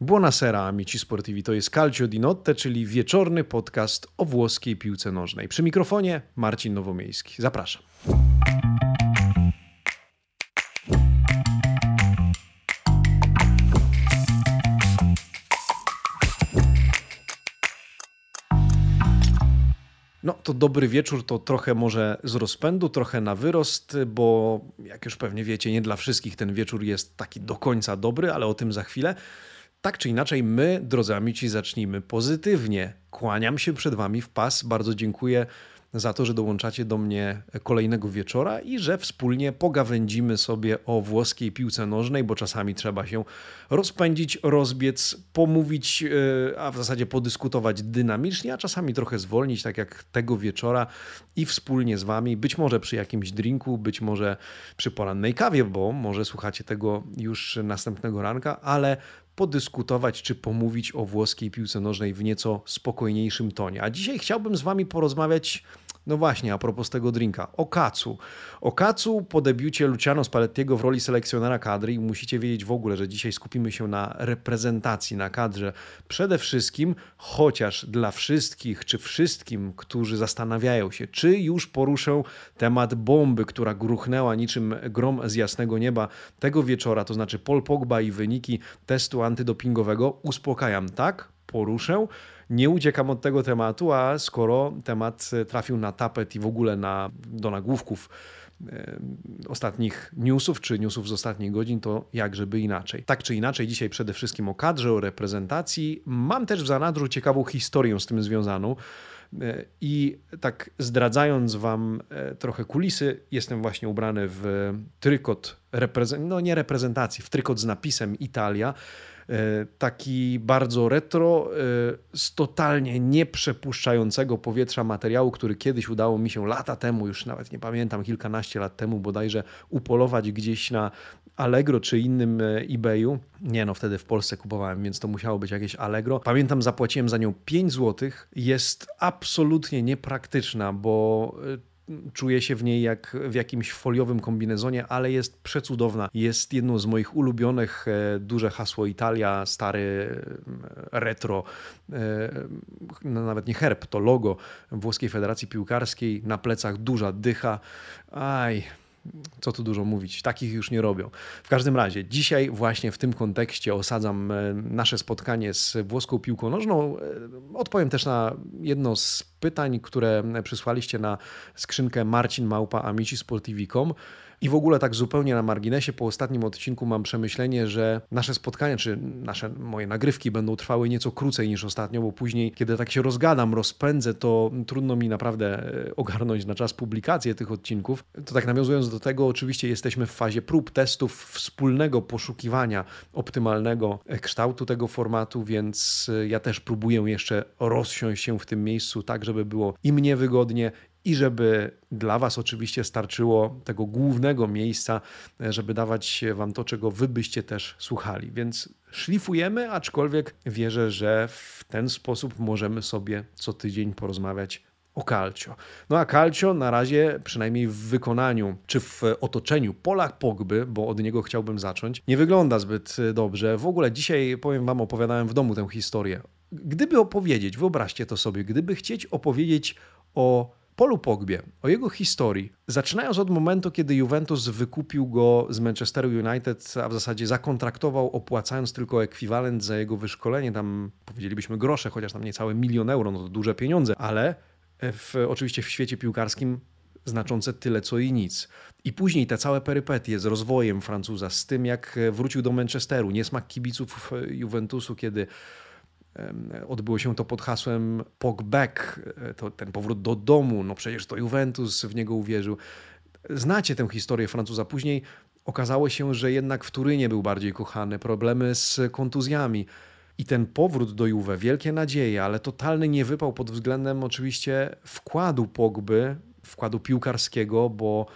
Buonasera amici sportivi, to jest Calcio di Notte, czyli wieczorny podcast o włoskiej piłce nożnej. Przy mikrofonie Marcin Nowomiejski. Zapraszam. No to dobry wieczór to trochę może z rozpędu, trochę na wyrost, bo jak już pewnie wiecie, nie dla wszystkich ten wieczór jest taki do końca dobry, ale o tym za chwilę. Tak czy inaczej, my, drodzy amici, zacznijmy pozytywnie. Kłaniam się przed Wami w pas. Bardzo dziękuję za to, że dołączacie do mnie kolejnego wieczora i że wspólnie pogawędzimy sobie o włoskiej piłce nożnej, bo czasami trzeba się rozpędzić, rozbiec, pomówić, e, a w zasadzie podyskutować dynamicznie, a czasami trochę zwolnić, tak jak tego wieczora i wspólnie z Wami, być może przy jakimś drinku, być może przy porannej kawie, bo może słuchacie tego już następnego ranka, ale podyskutować czy pomówić o włoskiej piłce nożnej w nieco spokojniejszym tonie. A dzisiaj chciałbym z Wami porozmawiać no właśnie, a propos tego drinka, o Kacu. O Kacu po debiucie Luciano Spallettiego w roli selekcjonera kadry i musicie wiedzieć w ogóle, że dzisiaj skupimy się na reprezentacji, na kadrze. Przede wszystkim, chociaż dla wszystkich, czy wszystkim, którzy zastanawiają się, czy już poruszę temat bomby, która gruchnęła niczym grom z jasnego nieba tego wieczora, to znaczy Paul Pogba i wyniki testu antydopingowego, uspokajam, tak? Poruszę nie uciekam od tego tematu, a skoro temat trafił na tapet i w ogóle na, do nagłówków e, ostatnich newsów, czy newsów z ostatnich godzin, to jak żeby inaczej. Tak czy inaczej, dzisiaj przede wszystkim o kadrze, o reprezentacji. Mam też w zanadrzu ciekawą historię z tym związaną. E, I tak zdradzając Wam e, trochę kulisy, jestem właśnie ubrany w trykot, no nie reprezentacji, w trykot z napisem Italia. E, taki bardzo retro, e, z totalnie nieprzepuszczającego powietrza materiału, który kiedyś udało mi się lata temu, już nawet nie pamiętam, kilkanaście lat temu bodajże, upolować gdzieś na Allegro czy innym e, eBayu. Nie no, wtedy w Polsce kupowałem, więc to musiało być jakieś Allegro. Pamiętam, zapłaciłem za nią 5 zł. Jest absolutnie niepraktyczna, bo czuję się w niej jak w jakimś foliowym kombinezonie, ale jest przecudowna. Jest jedną z moich ulubionych. E, duże hasło Italia, stary e, retro, e, no nawet nie herb, to logo Włoskiej Federacji Piłkarskiej. Na plecach duża dycha. Aj, co tu dużo mówić, takich już nie robią. W każdym razie, dzisiaj właśnie w tym kontekście osadzam nasze spotkanie z włoską piłką nożną. Odpowiem też na jedno z pytań, które przysłaliście na skrzynkę Marcin Małpa amici.sportivi.com. I w ogóle tak zupełnie na marginesie, po ostatnim odcinku mam przemyślenie, że nasze spotkania, czy nasze moje nagrywki będą trwały nieco krócej niż ostatnio, bo później, kiedy tak się rozgadam, rozpędzę, to trudno mi naprawdę e, ogarnąć na czas publikację tych odcinków. To tak nawiązując do tego, oczywiście jesteśmy w fazie prób, testów, wspólnego poszukiwania optymalnego kształtu tego formatu, więc e, ja też próbuję jeszcze rozsiąść się w tym miejscu tak, żeby było i mnie wygodnie, i żeby dla Was oczywiście starczyło tego głównego miejsca, żeby dawać Wam to, czego Wy byście też słuchali. Więc szlifujemy, aczkolwiek wierzę, że w ten sposób możemy sobie co tydzień porozmawiać o Calcio. No a Calcio na razie, przynajmniej w wykonaniu czy w otoczeniu Pola Pogby, bo od niego chciałbym zacząć, nie wygląda zbyt dobrze. W ogóle dzisiaj, powiem Wam, opowiadałem w domu tę historię. Gdyby opowiedzieć, wyobraźcie to sobie, gdyby chcieć opowiedzieć o Polu Pogbie, o jego historii, zaczynając od momentu, kiedy Juventus wykupił go z Manchesteru United, a w zasadzie zakontraktował, opłacając tylko ekwiwalent za jego wyszkolenie, tam powiedzielibyśmy grosze, chociaż tam niecałe milion euro, no to duże pieniądze, ale w, oczywiście w świecie piłkarskim znaczące tyle co i nic. I później te całe perypetie z rozwojem Francuza, z tym jak wrócił do Manchesteru, niesmak kibiców Juventusu, kiedy Odbyło się to pod hasłem Pogback, e, to ten powrót do domu, no przecież to Juventus w niego uwierzył. Znacie tę historię Francuza. Później okazało się, że jednak w Turynie był bardziej kochany, problemy z kontuzjami. I ten powrót do Juve, wielkie nadzieje, ale totalny niewypał pod względem oczywiście wkładu Pogby, wkładu piłkarskiego, bo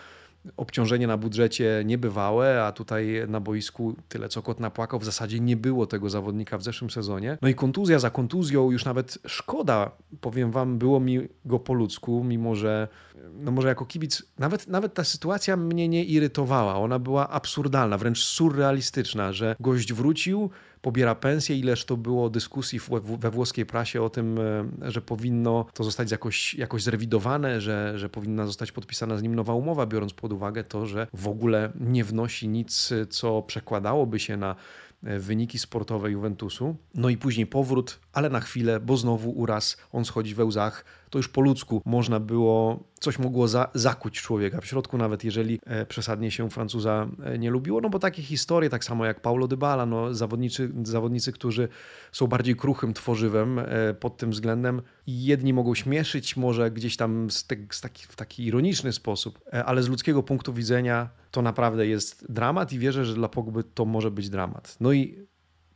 obciążenie na budżecie niebywałe, a tutaj na boisku tyle co kot napłakał, w zasadzie nie było tego zawodnika w zeszłym sezonie. No i kontuzja za kontuzją, już nawet szkoda, powiem wam, było mi go po ludzku, mimo że no może jako kibic, nawet, nawet ta sytuacja mnie nie irytowała, ona była absurdalna, wręcz surrealistyczna, że gość wrócił, pobiera pensję, ileż to było dyskusji we włoskiej prasie o tym, że powinno to zostać jakoś, jakoś zrewidowane, że, że powinna zostać podpisana z nim nowa umowa, biorąc pod uwagę to, że w ogóle nie wnosi nic, co przekładałoby się na E, wyniki sportowe Juventusu. No i później powrót, ale na chwilę, bo znowu uraz, on schodzi we łzach. To już po ludzku można było, coś mogło za, zakuć człowieka w środku, nawet jeżeli e, przesadnie się Francuza e, nie lubiło. No bo takie historie, tak samo jak Paulo Dybala, no zawodnicy, zawodnicy, którzy są bardziej kruchym tworzywem pod tym względem. Jedni mogą śmieszyć może gdzieś tam z te, z taki, w taki ironiczny sposób, ale z ludzkiego punktu widzenia to naprawdę jest dramat i wierzę, że dla Pogby to może być dramat. No i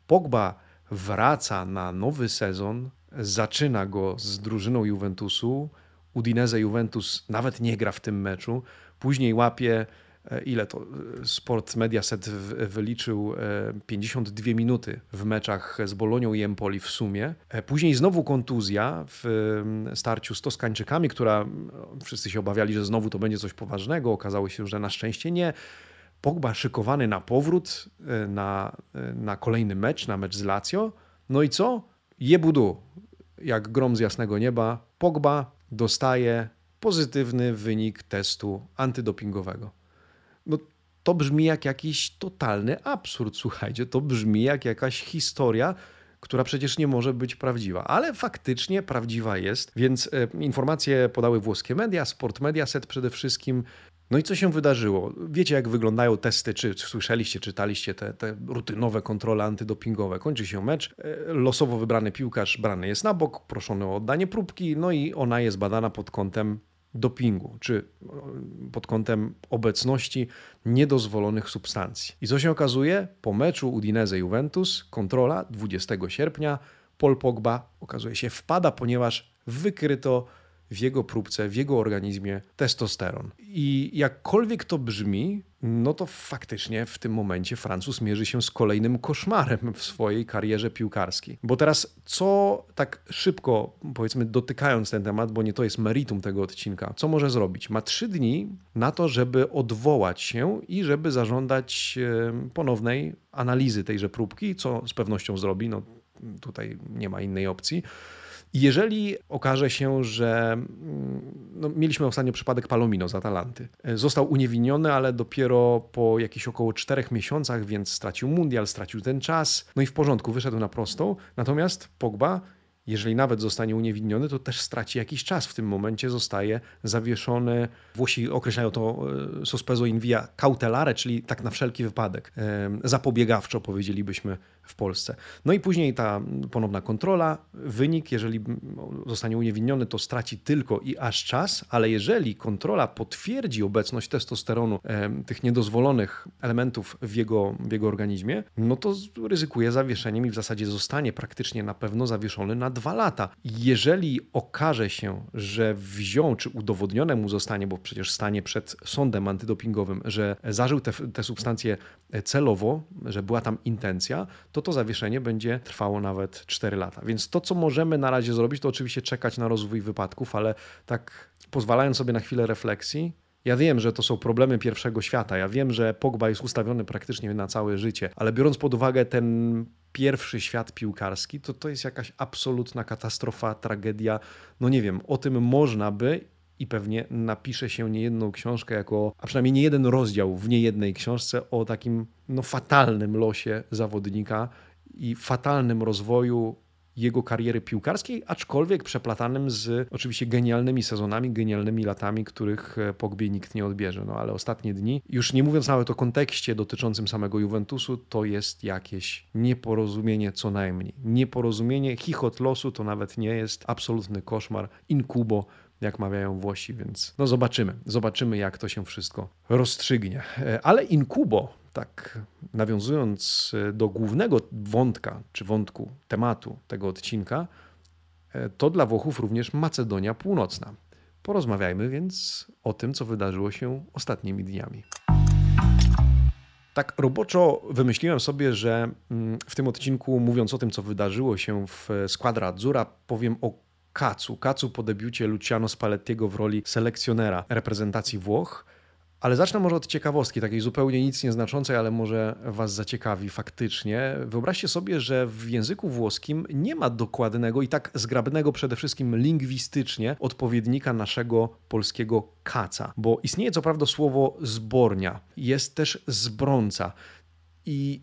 Pogba wraca na nowy sezon, zaczyna go z drużyną Juventusu. Udinese Juventus nawet nie gra w tym meczu. Później łapie E, ile to e, Sport Mediaset wyliczył 52 e, minuty w meczach z Bolonią i Empoli w sumie. Później znowu kontuzja w starciu z Toskańczykami, która wszyscy się obawiali, że znowu to będzie coś poważnego. Okazało się, że na szczęście nie. Pogba szykowany na powrót, na, na kolejny mecz, na mecz z Lazio. No i co? Jebudu, jak grom z jasnego nieba. Pogba dostaje pozytywny wynik testu antydopingowego. No, to brzmi jak jakiś totalny absurd, słuchajcie. To brzmi jak jakaś historia, która przecież nie może być prawdziwa, ale faktycznie prawdziwa jest. Więc e, informacje podały włoskie media, Sport Mediaset przede wszystkim. No i co się wydarzyło? Wiecie, jak wyglądają testy, czy, słyszeliście, czytaliście te, te rutynowe kontrole antydopingowe. Kończy się mecz, e, losowo wybrany piłkarz brany jest na bok, proszony o oddanie próbki, no i ona jest badana pod kątem dopingu, czy pod kątem obecności niedozwolonych substancji. I co się okazuje? Po meczu Udinese-Juventus kontrola 20 sierpnia Paul Pogba okazuje się wpada, ponieważ wykryto w jego próbce, w jego organizmie testosteron. I jakkolwiek to brzmi, no to faktycznie w tym momencie Francuz mierzy się z kolejnym koszmarem w swojej karierze piłkarskiej. Bo teraz, co tak szybko, powiedzmy, dotykając ten temat, bo nie to jest meritum tego odcinka, co może zrobić? Ma trzy dni na to, żeby odwołać się i żeby zażądać ponownej analizy tejże próbki, co z pewnością zrobi. No, tutaj nie ma innej opcji. Jeżeli okaże się, że mm, no, mieliśmy ostatnio przypadek Palomino z Atalanty. Został uniewinniony, ale dopiero po jakichś około czterech miesiącach, więc stracił mundial, stracił ten czas. No i w porządku, wyszedł na prostą. Natomiast Pogba jeżeli nawet zostanie uniewinniony, to też straci jakiś czas. W tym momencie zostaje zawieszony, Włosi określają to e, sospezo in via cautelare, czyli tak na wszelki wypadek, e, zapobiegawczo powiedzielibyśmy w Polsce. No i później ta ponowna kontrola, wynik, jeżeli zostanie uniewinniony, to straci tylko i aż czas, ale jeżeli kontrola potwierdzi obecność testosteronu, tych niedozwolonych elementów w jego, w jego organizmie, no to ryzykuje zawieszeniem i w zasadzie zostanie praktycznie na pewno zawieszony na dwa lata. Jeżeli okaże się, że wziął, czy udowodnione mu zostanie, bo przecież stanie przed sądem antydopingowym, że zażył te, te substancje celowo, że była tam intencja, to to zawieszenie będzie trwało nawet 4 lata. Więc to, co możemy na razie zrobić, to oczywiście czekać na rozwój wypadków, ale tak pozwalając sobie na chwilę refleksji, ja wiem, że to są problemy pierwszego świata. Ja wiem, że Pogba jest ustawiony praktycznie na całe życie, ale biorąc pod uwagę ten pierwszy świat piłkarski, to to jest jakaś absolutna katastrofa, tragedia. No nie wiem, o tym można by i pewnie napisze się niejedną książkę jako, a przynajmniej nie jeden rozdział w niejednej książce o takim no, fatalnym losie zawodnika i fatalnym rozwoju jego kariery piłkarskiej, aczkolwiek przeplatanym z oczywiście genialnymi sezonami, genialnymi latami, których e, Pogbie nikt nie odbierze. No ale ostatnie dni, już nie mówiąc nawet o kontekście dotyczącym samego Juventusu, to jest jakieś nieporozumienie co najmniej. Nieporozumienie, chichot losu to nawet nie jest absolutny koszmar, inkubo, jak mawiają Włosi, więc no zobaczymy. Zobaczymy, jak to się wszystko rozstrzygnie. E, ale inkubo, tak nawiązując e, do głównego wątka, czy wątku tematu tego odcinka, e, to dla Włochów również Macedonia Północna. Porozmawiajmy więc o tym, co wydarzyło się ostatnimi dniami. Tak roboczo wymyśliłem sobie, że mm, w tym odcinku, mówiąc o tym, co wydarzyło się w Squadra Azzurra, powiem o Kacu. Kacu po debiucie Luciano Spallettiego w roli selekcjonera reprezentacji Włoch Ale zacznę może od ciekawostki, takiej zupełnie nic nieznaczącej, ale może Was zaciekawi faktycznie. Wyobraźcie sobie, że w języku włoskim nie ma dokładnego i tak zgrabnego przede wszystkim lingwistycznie odpowiednika naszego polskiego kaca, bo istnieje co prawda słowo zbornia, jest też zbrąca i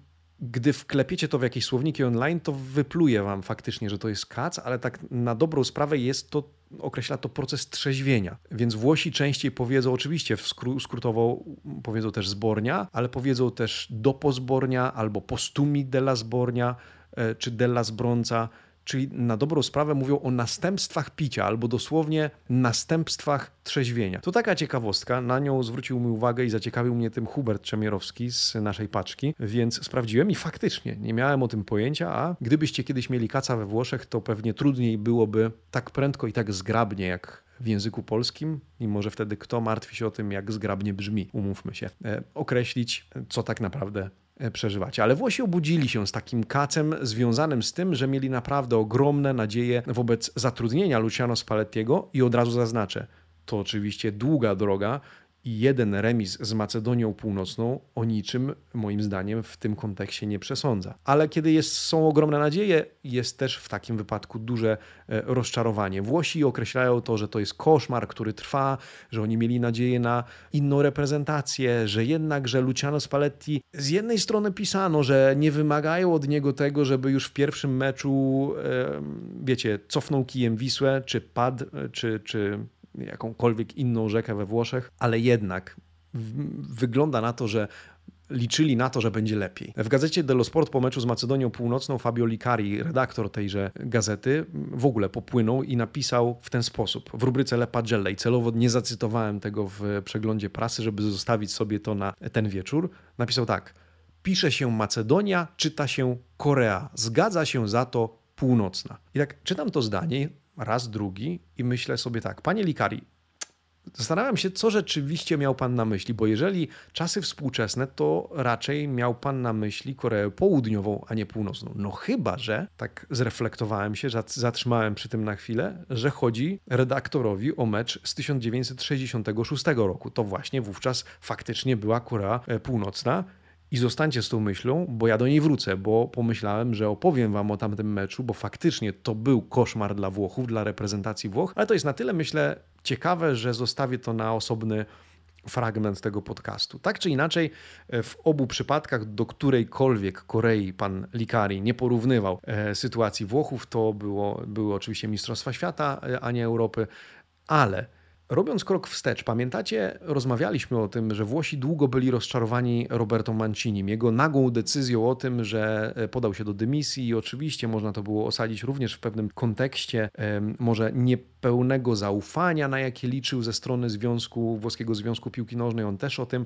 gdy wklepiecie to w jakieś słowniki online, to wypluje wam faktycznie, że to jest kac, ale tak na dobrą sprawę jest to, określa to proces trzeźwienia. Więc Włosi częściej powiedzą, oczywiście skró skrótowo powiedzą też zbornia, ale powiedzą też dopozbornia albo postumi della zbornia e, czy della zbronca czyli na dobrą sprawę mówią o następstwach picia, albo dosłownie następstwach trzeźwienia. To taka ciekawostka, na nią zwrócił mi uwagę i zaciekawił mnie tym Hubert Czemierowski z naszej paczki, więc sprawdziłem i faktycznie nie miałem o tym pojęcia, a gdybyście kiedyś mieli kaca we Włoszech, to pewnie trudniej byłoby tak prędko i tak zgrabnie jak w języku polskim, mimo że wtedy kto martwi się o tym, jak zgrabnie brzmi, umówmy się, e, określić, co tak naprawdę przeżywacie. Ale Włosi obudzili się z takim kacem związanym z tym, że mieli naprawdę ogromne nadzieje wobec zatrudnienia Luciano Spallettiego i od razu zaznaczę, to oczywiście długa droga, i jeden remis z Macedonią Północną o niczym, moim zdaniem, w tym kontekście nie przesądza. Ale kiedy jest, są ogromne nadzieje, jest też w takim wypadku duże e, rozczarowanie. Włosi określają to, że to jest koszmar, który trwa, że oni mieli nadzieję na inną reprezentację, że jednak, że Luciano Spalletti z jednej strony pisano, że nie wymagają od niego tego, żeby już w pierwszym meczu, wiecie, cofnął kijem Wisłę, czy padł, czy, czy jakąkolwiek inną rzekę we Włoszech, ale jednak wygląda na to, że liczyli na to, że będzie lepiej. W gazecie Dello Sport po meczu z Macedonią Północną Fabio Licari, redaktor tejże gazety, w ogóle popłynął i napisał w ten sposób w rubryce Le Pagelle i celowo nie zacytowałem tego w przeglądzie prasy, żeby zostawić sobie to na ten wieczór. Napisał tak: Pisze się Macedonia, czyta się Korea. Zgadza się za to Północna. I tak czytam to zdanie raz, drugi i myślę sobie tak, panie Likari, Zastanawiam się, co rzeczywiście miał Pan na myśli, bo jeżeli czasy współczesne, to raczej miał Pan na myśli Koreę Południową, a nie Północną. No chyba, że, tak zreflektowałem się, zatrzymałem przy tym na chwilę, że chodzi redaktorowi o mecz z 1966 roku. To właśnie wówczas faktycznie była Korea Północna i zostańcie z tą myślą, bo ja do niej wrócę, bo pomyślałem, że opowiem wam o tamtym meczu, bo faktycznie to był koszmar dla Włochów, dla reprezentacji Włoch, ale to jest na tyle, myślę, ciekawe, że zostawię to na osobny fragment tego podcastu. Tak czy inaczej, w obu przypadkach, do którejkolwiek Korei pan Likari nie porównywał e, sytuacji Włochów, to było, były oczywiście Mistrzostwa Świata, e, a nie Europy, ale Robiąc krok wstecz, pamiętacie, rozmawialiśmy o tym, że Włosi długo byli rozczarowani Roberto Mancinim, jego nagłą decyzją o tym, że e, podał się do dymisji i oczywiście można to było osadzić również w pewnym kontekście może niepełnego zaufania, na jakie liczył ze strony Związku, Włoskiego Związku Piłki Nożnej. On też o tym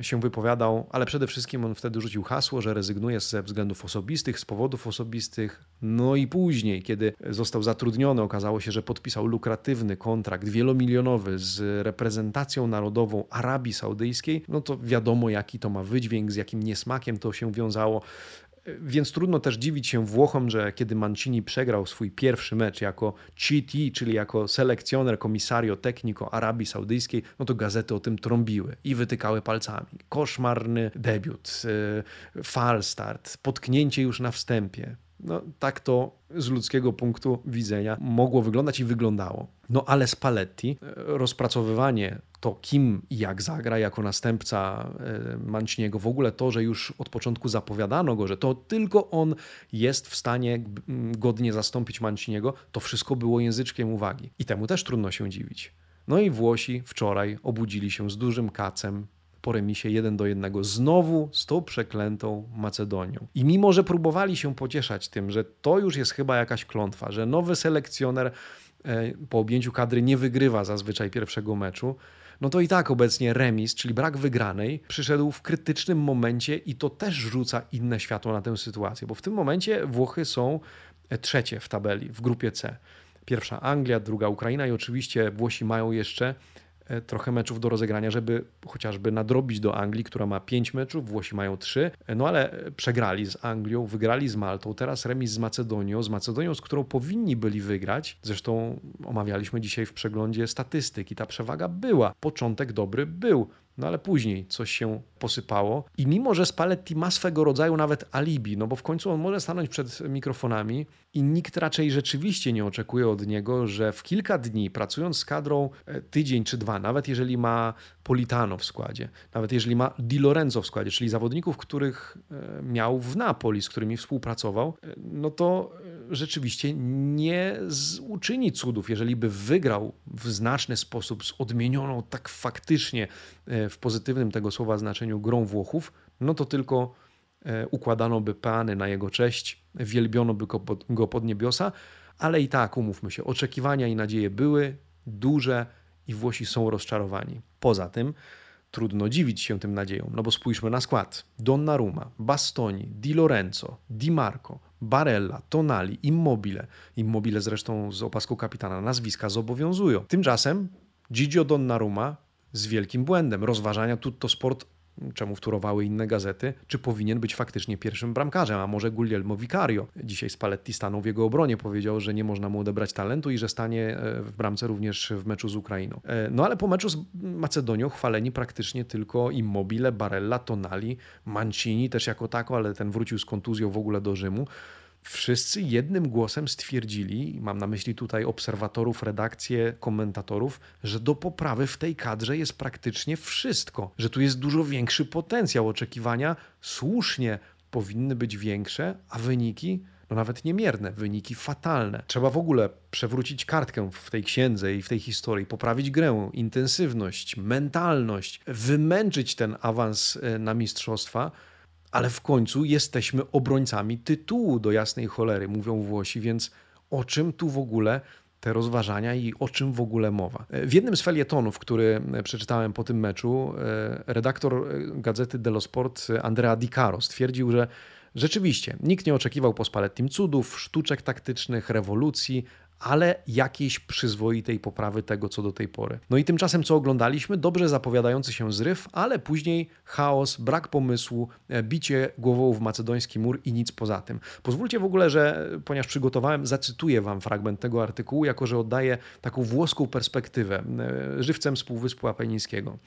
się wypowiadał, ale przede wszystkim on wtedy rzucił hasło, że rezygnuje ze względów osobistych, z powodów osobistych. No i później, kiedy został zatrudniony, okazało się, że podpisał lukratywny kontrakt wielomilionowy z reprezentacją narodową Arabii Saudyjskiej. No to wiadomo, jaki to ma wydźwięk, z jakim niesmakiem to się wiązało. Więc trudno też dziwić się Włochom, że kiedy Mancini przegrał swój pierwszy mecz jako CT, czyli jako selekcjoner komisario technico Arabii Saudyjskiej, no to gazety o tym trąbiły i wytykały palcami. Koszmarny debiut, y, falstart, potknięcie już na wstępie. No, tak to z ludzkiego punktu widzenia mogło wyglądać i wyglądało. No ale Spalletti, e, rozpracowywanie to kim i jak zagra jako następca e, Manciniego, w ogóle to, że już od początku zapowiadano go, że to tylko on jest w stanie godnie zastąpić Manciniego, to wszystko było języczkiem uwagi. I temu też trudno się dziwić. No i Włosi wczoraj obudzili się z dużym kacem, po remisie 1 do 1 znowu z tą przeklętą Macedonią. I mimo, że próbowali się pocieszać tym, że to już jest chyba jakaś klątwa, że nowy selekcjoner e, po objęciu kadry nie wygrywa zazwyczaj pierwszego meczu, no to i tak obecnie remis, czyli brak wygranej, przyszedł w krytycznym momencie i to też rzuca inne światło na tę sytuację, bo w tym momencie Włochy są e, trzecie w tabeli, w grupie C. Pierwsza Anglia, druga Ukraina i oczywiście Włosi mają jeszcze trochę meczów do rozegrania, żeby chociażby nadrobić do Anglii, która ma 5 meczów, Włosi mają 3, e, no ale przegrali z Anglią, wygrali z Maltą, teraz remis z Macedonią, z Macedonią, z którą powinni byli wygrać. Zresztą omawialiśmy dzisiaj w przeglądzie statystyki, ta przewaga była. Początek dobry był. No ale później coś się posypało. I mimo, że Spalletti ma swego rodzaju nawet alibi, no bo w końcu on może stanąć przed mikrofonami i nikt raczej rzeczywiście nie oczekuje od niego, że w kilka dni pracując z kadrą e, tydzień czy dwa, nawet jeżeli ma Politano w składzie, nawet jeżeli ma Di Lorenzo w składzie, czyli zawodników, których e, miał w Napoli, z którymi współpracował, e, no to rzeczywiście nie uczyni cudów, jeżeli by wygrał w znaczny sposób z odmienioną tak faktycznie w pozytywnym tego słowa znaczeniu grą Włochów, no to tylko e, układano by peany na jego cześć, wielbiono by go pod, go pod niebiosa, ale i tak, umówmy się, oczekiwania i nadzieje były duże i Włosi są rozczarowani. Poza tym trudno dziwić się tym nadziejom, no bo spójrzmy na skład. Donnarumma, Bastoni, Di Lorenzo, Di Marco, Barella, Tonali, Immobile. Immobile zresztą z opaską kapitana nazwiska zobowiązują. Tymczasem Gigio Donnarumma z wielkim błędem. Rozważania tutto sport, czemu wtórowały inne gazety, czy powinien być faktycznie pierwszym bramkarzem, a może Guglielmo Vicario. Dzisiaj Spalletti stanął w jego obronie, powiedział, że nie można mu odebrać talentu i że stanie e, w bramce również w meczu z Ukrainą. E, no ale po meczu z Macedonią chwaleni praktycznie tylko Immobile, Barella, Tonali, Mancini też jako tako, ale ten wrócił z kontuzją w ogóle do Rzymu wszyscy jednym głosem stwierdzili, mam na myśli tutaj obserwatorów, redakcję, komentatorów, że do poprawy w tej kadrze jest praktycznie wszystko, że tu jest dużo większy potencjał oczekiwania, słusznie powinny być większe, a wyniki no nawet niemierne, wyniki fatalne. Trzeba w ogóle przewrócić kartkę w tej księdze i w tej historii, poprawić grę, intensywność, mentalność, wymęczyć ten awans e, na mistrzostwa, ale w końcu jesteśmy obrońcami tytułu do jasnej cholery, mówią Włosi, więc o czym tu w ogóle te rozważania i o czym w ogóle mowa. W jednym z felietonów, który przeczytałem po tym meczu, e, redaktor gazety Dello Sport Andrea Di Caro stwierdził, że Rzeczywiście, nikt nie oczekiwał po Spallettim cudów, sztuczek taktycznych, rewolucji, ale jakiejś przyzwoitej poprawy tego, co do tej pory. No i tymczasem, co oglądaliśmy? Dobrze zapowiadający się zryw, ale później chaos, brak pomysłu, e, bicie głową w macedoński mur i nic poza tym. Pozwólcie w ogóle, że ponieważ przygotowałem, zacytuję Wam fragment tego artykułu, jako że oddaje taką włoską perspektywę, e, żywcem z Półwyspu Apenińskiego.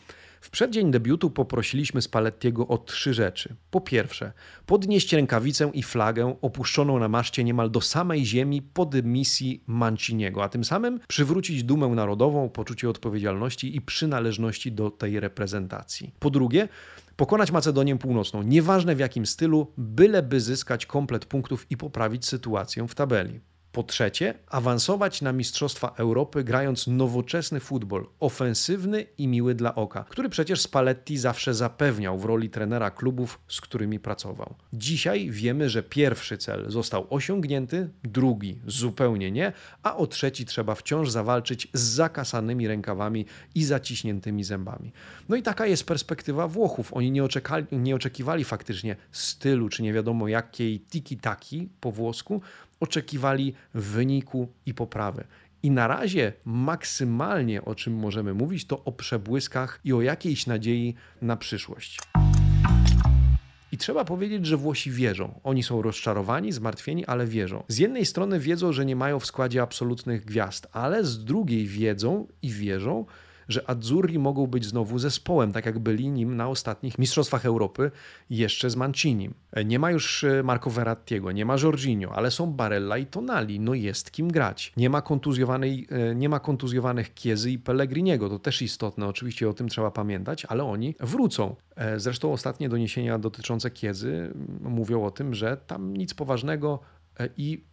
W przeddzień debiutu poprosiliśmy Spallettiego o trzy rzeczy. Po pierwsze, podnieść rękawicę i flagę opuszczoną na maszcie niemal do samej ziemi pod misji Manciniego, a tym samym przywrócić dumę narodową, poczucie odpowiedzialności i przynależności do tej reprezentacji. Po drugie, pokonać Macedonię Północną, nieważne w jakim stylu, byleby zyskać komplet punktów i poprawić sytuację w tabeli. Po trzecie, awansować na Mistrzostwa Europy grając nowoczesny futbol, ofensywny i miły dla oka, który przecież Spalletti zawsze zapewniał w roli trenera klubów, z którymi pracował. Dzisiaj wiemy, że pierwszy cel został osiągnięty, drugi zupełnie nie, a o trzeci trzeba wciąż zawalczyć z zakasanymi rękawami i zaciśniętymi zębami. No i taka jest perspektywa Włochów. Oni nie, oczekali, nie oczekiwali faktycznie stylu, czy nie wiadomo jakiej tiki-taki po włosku, oczekiwali wyniku i poprawy. I na razie maksymalnie o czym możemy mówić, to o przebłyskach i o jakiejś nadziei na przyszłość. I trzeba powiedzieć, że Włosi wierzą. Oni są rozczarowani, zmartwieni, ale wierzą. Z jednej strony wiedzą, że nie mają w składzie absolutnych gwiazd, ale z drugiej wiedzą i wierzą, że Azzurri mogą być znowu zespołem, tak jak byli nim na ostatnich Mistrzostwach Europy jeszcze z Mancinim. Nie ma już e, Marco Verrattiego, nie ma Jorginho, ale są Barella i Tonali, no jest kim grać. Nie ma, kontuzjowanej, e, nie ma kontuzjowanych Kiezy i Pellegriniego, to też istotne, oczywiście o tym trzeba pamiętać, ale oni wrócą. E, zresztą ostatnie doniesienia dotyczące Kiezy mówią o tym, że tam nic poważnego i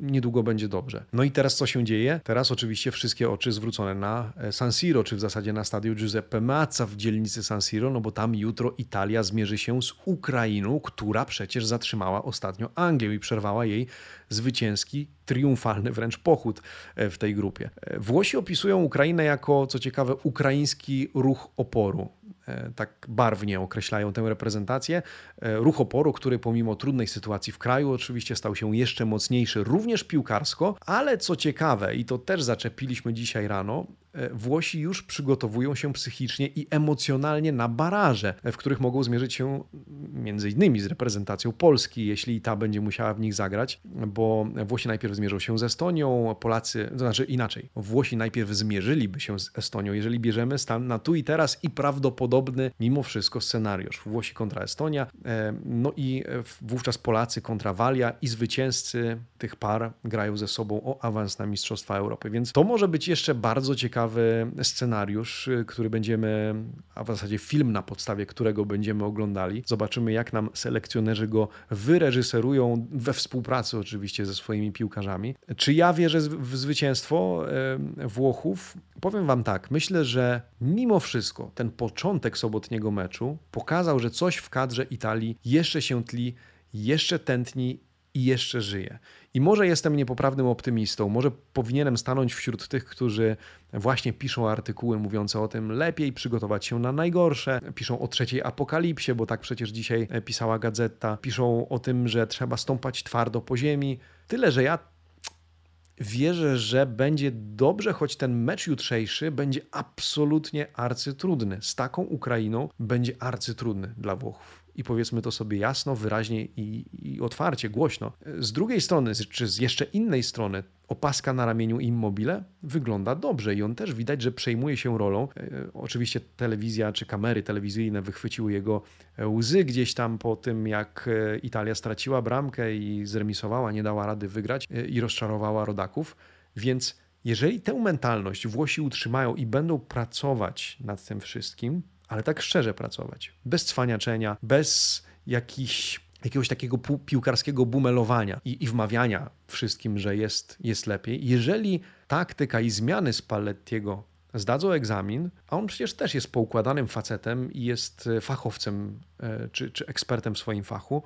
niedługo będzie dobrze. No i teraz co się dzieje? Teraz oczywiście wszystkie oczy zwrócone na e, San Siro, czy w zasadzie na stadion Giuseppe Mazza w dzielnicy San Siro, no bo tam jutro Italia zmierzy się z Ukrainą, która przecież zatrzymała ostatnio Anglię i przerwała jej zwycięski, triumfalny wręcz pochód e, w tej grupie. E, Włosi opisują Ukrainę jako, co ciekawe, ukraiński ruch oporu. E, tak barwnie określają tę reprezentację. E, ruch oporu, który pomimo trudnej sytuacji w kraju oczywiście stał się jeszcze mocniejszy, również piłkarsko, ale co ciekawe, i to też zaczepiliśmy dzisiaj rano, Włosi już przygotowują się psychicznie i emocjonalnie na baraże, w których mogą zmierzyć się między innymi z reprezentacją Polski, jeśli ta będzie musiała w nich zagrać, bo Włosi najpierw zmierzą się z Estonią, Polacy, to znaczy inaczej, Włosi najpierw zmierzyliby się z Estonią, jeżeli bierzemy stan na tu i teraz i prawdopodobny mimo wszystko scenariusz. Włosi kontra Estonia, e, no i wówczas Polacy kontra Walia i zwycięzcy tych par grają ze sobą o awans na Mistrzostwa Europy, więc to może być jeszcze bardzo ciekawy scenariusz, który będziemy, a w zasadzie film na podstawie którego będziemy oglądali. Zobaczymy jak nam selekcjonerzy go wyreżyserują we współpracy oczywiście ze swoimi piłkarzami. Czy ja wierzę w zwycięstwo Włochów? Powiem wam tak, myślę, że mimo wszystko ten początek sobotniego meczu pokazał, że coś w kadrze Italii jeszcze się tli, jeszcze tętni i jeszcze żyje. I może jestem niepoprawnym optymistą, może powinienem stanąć wśród tych, którzy właśnie piszą artykuły mówiące o tym, lepiej przygotować się na najgorsze, piszą o trzeciej apokalipsie, bo tak przecież dzisiaj pisała gazeta, piszą o tym, że trzeba stąpać twardo po ziemi. Tyle, że ja wierzę, że będzie dobrze, choć ten mecz jutrzejszy będzie absolutnie arcytrudny. Z taką Ukrainą będzie arcytrudny dla Włochów i powiedzmy to sobie jasno, wyraźnie i, i, otwarcie, głośno. Z drugiej strony, czy z jeszcze innej strony, opaska na ramieniu Immobile wygląda dobrze i on też widać, że przejmuje się rolą. E, oczywiście telewizja czy kamery telewizyjne wychwyciły jego łzy gdzieś tam po tym, jak e, Italia straciła bramkę i zremisowała, nie dała rady wygrać e, i rozczarowała rodaków, więc jeżeli tę mentalność Włosi utrzymają i będą pracować nad tym wszystkim, ale tak szczerze pracować, bez cwaniaczenia, bez jakichś jakiegoś takiego piłkarskiego bumelowania i, i wmawiania wszystkim, że jest, jest lepiej. Jeżeli taktyka i zmiany Spallettiego zdadzą egzamin, a on przecież też jest poukładanym facetem i jest e, fachowcem e, czy, czy ekspertem w swoim fachu,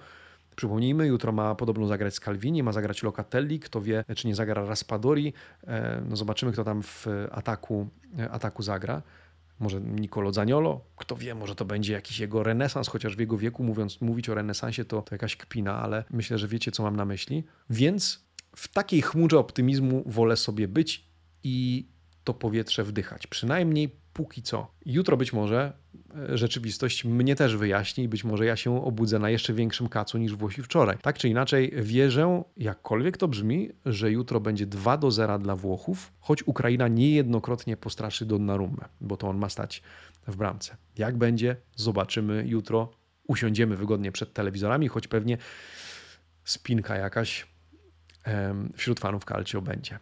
Przypomnijmy, jutro ma podobno zagrać Scalvini, ma zagrać Locatelli, kto wie, czy nie zagra Raspadori. E, no zobaczymy, kto tam w ataku, ataku zagra może Nicolo Zaniolo, kto wie, może to będzie jakiś jego renesans, chociaż w jego wieku mówiąc, mówić o renesansie to, to jakaś kpina, ale myślę, że wiecie, co mam na myśli. Więc w takiej chmurze optymizmu wolę sobie być i to powietrze wdychać. Przynajmniej póki co. Jutro być może e, rzeczywistość mnie też wyjaśni i być może ja się obudzę na jeszcze większym kacu niż Włosi wczoraj. Tak czy inaczej wierzę, jakkolwiek to brzmi, że jutro będzie 2 do 0 dla Włochów, choć Ukraina niejednokrotnie postraszy Donnarummę, bo to on ma stać w bramce. Jak będzie, zobaczymy jutro. Usiądziemy wygodnie przed telewizorami, choć pewnie spinka jakaś wśród fanów Calcio będzie.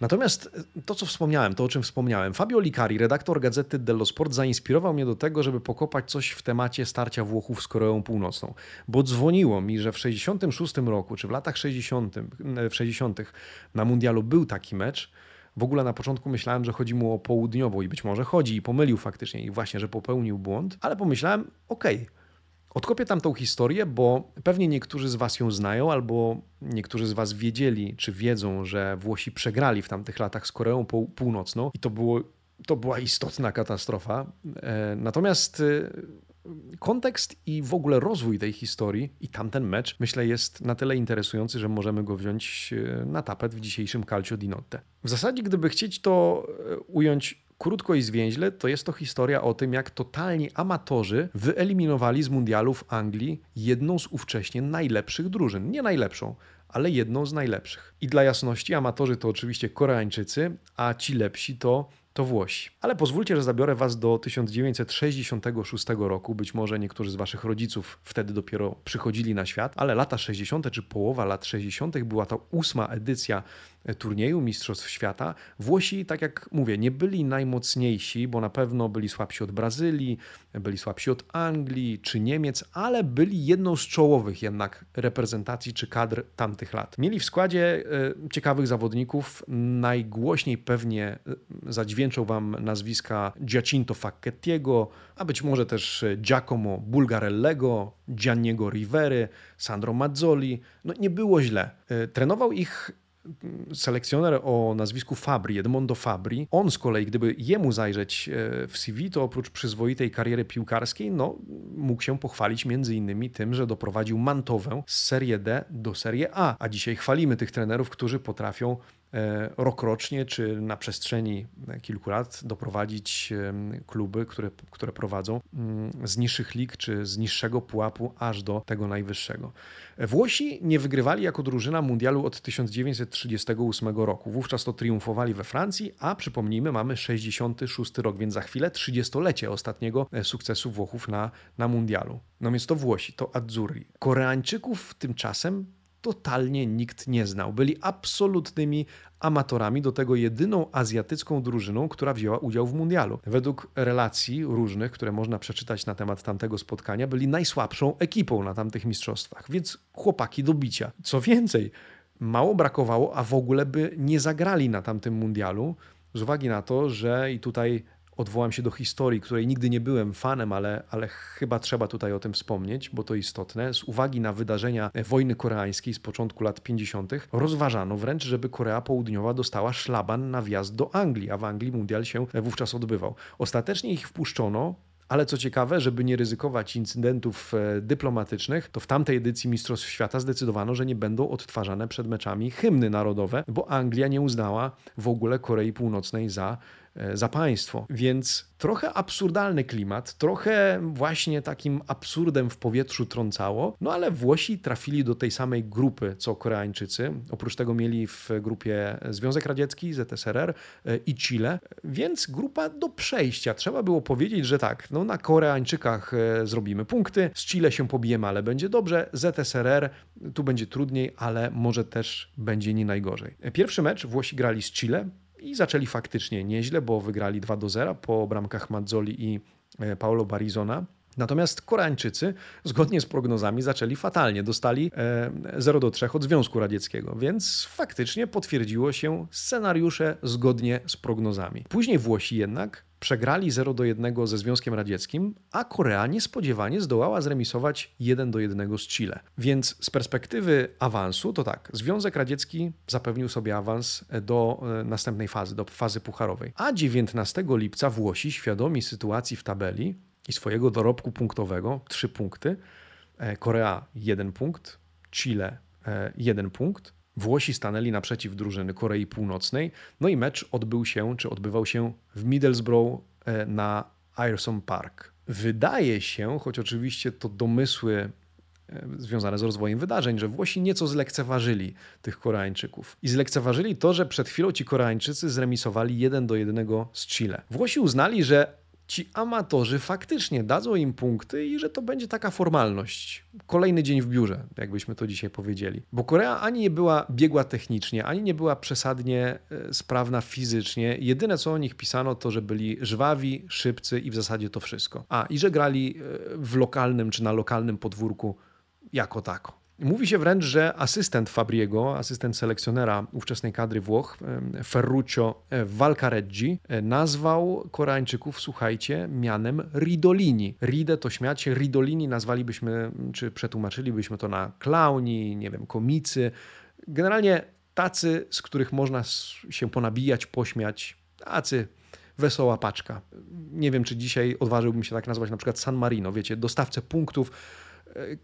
Natomiast e, to, co wspomniałem, to o czym wspomniałem, Fabio Licari, redaktor gazety Dello Sport, zainspirował mnie do tego, żeby pokopać coś w temacie starcia Włochów z Koreą Północną. Bo dzwoniło mi, że w 66 roku, czy w latach 60, w 60 na Mundialu był taki mecz, w ogóle na początku myślałem, że chodzi mu o południową i być może chodzi i pomylił faktycznie i właśnie, że popełnił błąd, ale pomyślałem, okej, okay, Odkopię tam tą historię, bo pewnie niektórzy z Was ją znają, albo niektórzy z Was wiedzieli, czy wiedzą, że Włosi przegrali w tamtych latach z Koreą Północną i to, było, to była istotna katastrofa. E, natomiast e, kontekst i w ogóle rozwój tej historii i tamten mecz, myślę, jest na tyle interesujący, że możemy go wziąć e, na tapet w dzisiejszym Calcio di Notte. W zasadzie, gdyby chcieć to ująć Krótko i zwięźle to jest to historia o tym, jak totalni amatorzy wyeliminowali z mundialów Anglii jedną z ówcześnie najlepszych drużyn. Nie najlepszą, ale jedną z najlepszych. I dla jasności, amatorzy to oczywiście Koreańczycy, a ci lepsi to to Włosi. Ale pozwólcie, że zabiorę Was do 1966 roku. Być może niektórzy z Waszych rodziców wtedy dopiero przychodzili na świat, ale lata 60. czy połowa lat 60. była to ósma edycja turnieju Mistrzostw Świata. Włosi, tak jak mówię, nie byli najmocniejsi, bo na pewno byli słabsi od Brazylii, byli słabsi od Anglii czy Niemiec, ale byli jedną z czołowych jednak reprezentacji czy kadr tamtych lat. Mieli w składzie e, ciekawych zawodników, najgłośniej pewnie e, zadźwięczą Wam nazwiska Giacinto Facchettiego, a być może też Giacomo Bulgarellego, Gianniego Rivery, Sandro Mazzoli. No nie było źle. E, trenował ich selekcjoner o nazwisku Fabri, Edmondo Fabri, on z kolei, gdyby jemu zajrzeć e, w CV, to oprócz przyzwoitej kariery piłkarskiej, no, mógł się pochwalić między innymi tym, że doprowadził Mantowę z Serie D do Serie A. A dzisiaj chwalimy tych trenerów, którzy potrafią rokrocznie czy na przestrzeni kilku lat doprowadzić kluby, które, które prowadzą mm, z niższych lig czy z niższego pułapu aż do tego najwyższego. Włosi nie wygrywali jako drużyna mundialu od 1938 roku. Wówczas to triumfowali we Francji, a przypomnijmy, mamy 66 rok, więc za chwilę 30-lecie ostatniego e, sukcesu Włochów na, na mundialu. No więc to Włosi, to Azzurri. Koreańczyków tymczasem totalnie nikt nie znał. Byli absolutnymi amatorami, do tego jedyną azjatycką drużyną, która wzięła udział w mundialu. Według relacji różnych, które można przeczytać na temat tamtego spotkania, byli najsłabszą ekipą na tamtych mistrzostwach, więc chłopaki do bicia. Co więcej, mało brakowało, a w ogóle by nie zagrali na tamtym mundialu, z uwagi na to, że i tutaj odwołam się do historii, której nigdy nie byłem fanem, ale, ale chyba trzeba tutaj o tym wspomnieć, bo to istotne. Z uwagi na wydarzenia wojny koreańskiej z początku lat 50., rozważano wręcz, żeby Korea Południowa dostała szlaban na wjazd do Anglii, a w Anglii mundial się wówczas odbywał. Ostatecznie ich wpuszczono, ale co ciekawe, żeby nie ryzykować incydentów e, dyplomatycznych, to w tamtej edycji Mistrzostw Świata zdecydowano, że nie będą odtwarzane przed meczami hymny narodowe, bo Anglia nie uznała w ogóle Korei Północnej za za państwo. Więc trochę absurdalny klimat, trochę właśnie takim absurdem w powietrzu trącało, no ale Włosi trafili do tej samej grupy co Koreańczycy. Oprócz tego mieli w grupie Związek Radziecki, ZSRR e, i Chile, więc grupa do przejścia. Trzeba było powiedzieć, że tak, no na Koreańczykach e, zrobimy punkty, z Chile się pobijemy, ale będzie dobrze, ZSRR tu będzie trudniej, ale może też będzie nie najgorzej. Pierwszy mecz Włosi grali z Chile, i zaczęli faktycznie nieźle, bo wygrali 2 do 0 po bramkach Mazzoli i e, Paulo Barizona. Natomiast Koreańczycy, zgodnie z prognozami, zaczęli fatalnie. Dostali 0 e, do 3 od Związku Radzieckiego, więc faktycznie potwierdziło się scenariusze zgodnie z prognozami. Później Włosi jednak Przegrali 0 do 1 ze Związkiem Radzieckim, a Korea niespodziewanie zdołała zremisować 1 do 1 z Chile. Więc z perspektywy awansu to tak, Związek Radziecki zapewnił sobie awans do e, następnej fazy, do fazy pucharowej. A 19 lipca Włosi, świadomi sytuacji w tabeli i swojego dorobku punktowego, 3 punkty, e, Korea 1 punkt, Chile 1 e, punkt, Włosi stanęli naprzeciw drużyny Korei Północnej, no i mecz odbył się, czy odbywał się w Middlesbrough e, na Ayerson Park. Wydaje się, choć oczywiście to domysły e, związane z rozwojem wydarzeń, że Włosi nieco zlekceważyli tych Koreańczyków. I zlekceważyli to, że przed chwilą ci Koreańczycy zremisowali 1 do 1 z Chile. Włosi uznali, że ci amatorzy faktycznie dadzą im punkty i że to będzie taka formalność. Kolejny dzień w biurze, jakbyśmy to dzisiaj powiedzieli. Bo Korea ani nie była biegła technicznie, ani nie była przesadnie e, sprawna fizycznie. Jedyne co o nich pisano to, że byli żwawi, szybcy i w zasadzie to wszystko. A i że grali e, w lokalnym czy na lokalnym podwórku jako tako. Mówi się wręcz, że asystent Fabriego, asystent selekcjonera ówczesnej kadry Włoch, Ferruccio Valcareggi, e, nazwał Koreańczyków, słuchajcie, mianem Ridolini. Ride to śmiać, Ridolini nazwalibyśmy, czy przetłumaczylibyśmy to na klauni, nie wiem, komicy. Generalnie tacy, z których można się ponabijać, pośmiać, tacy wesoła paczka. Nie wiem, czy dzisiaj odważyłbym się tak nazwać na przykład San Marino, wiecie, dostawcę punktów,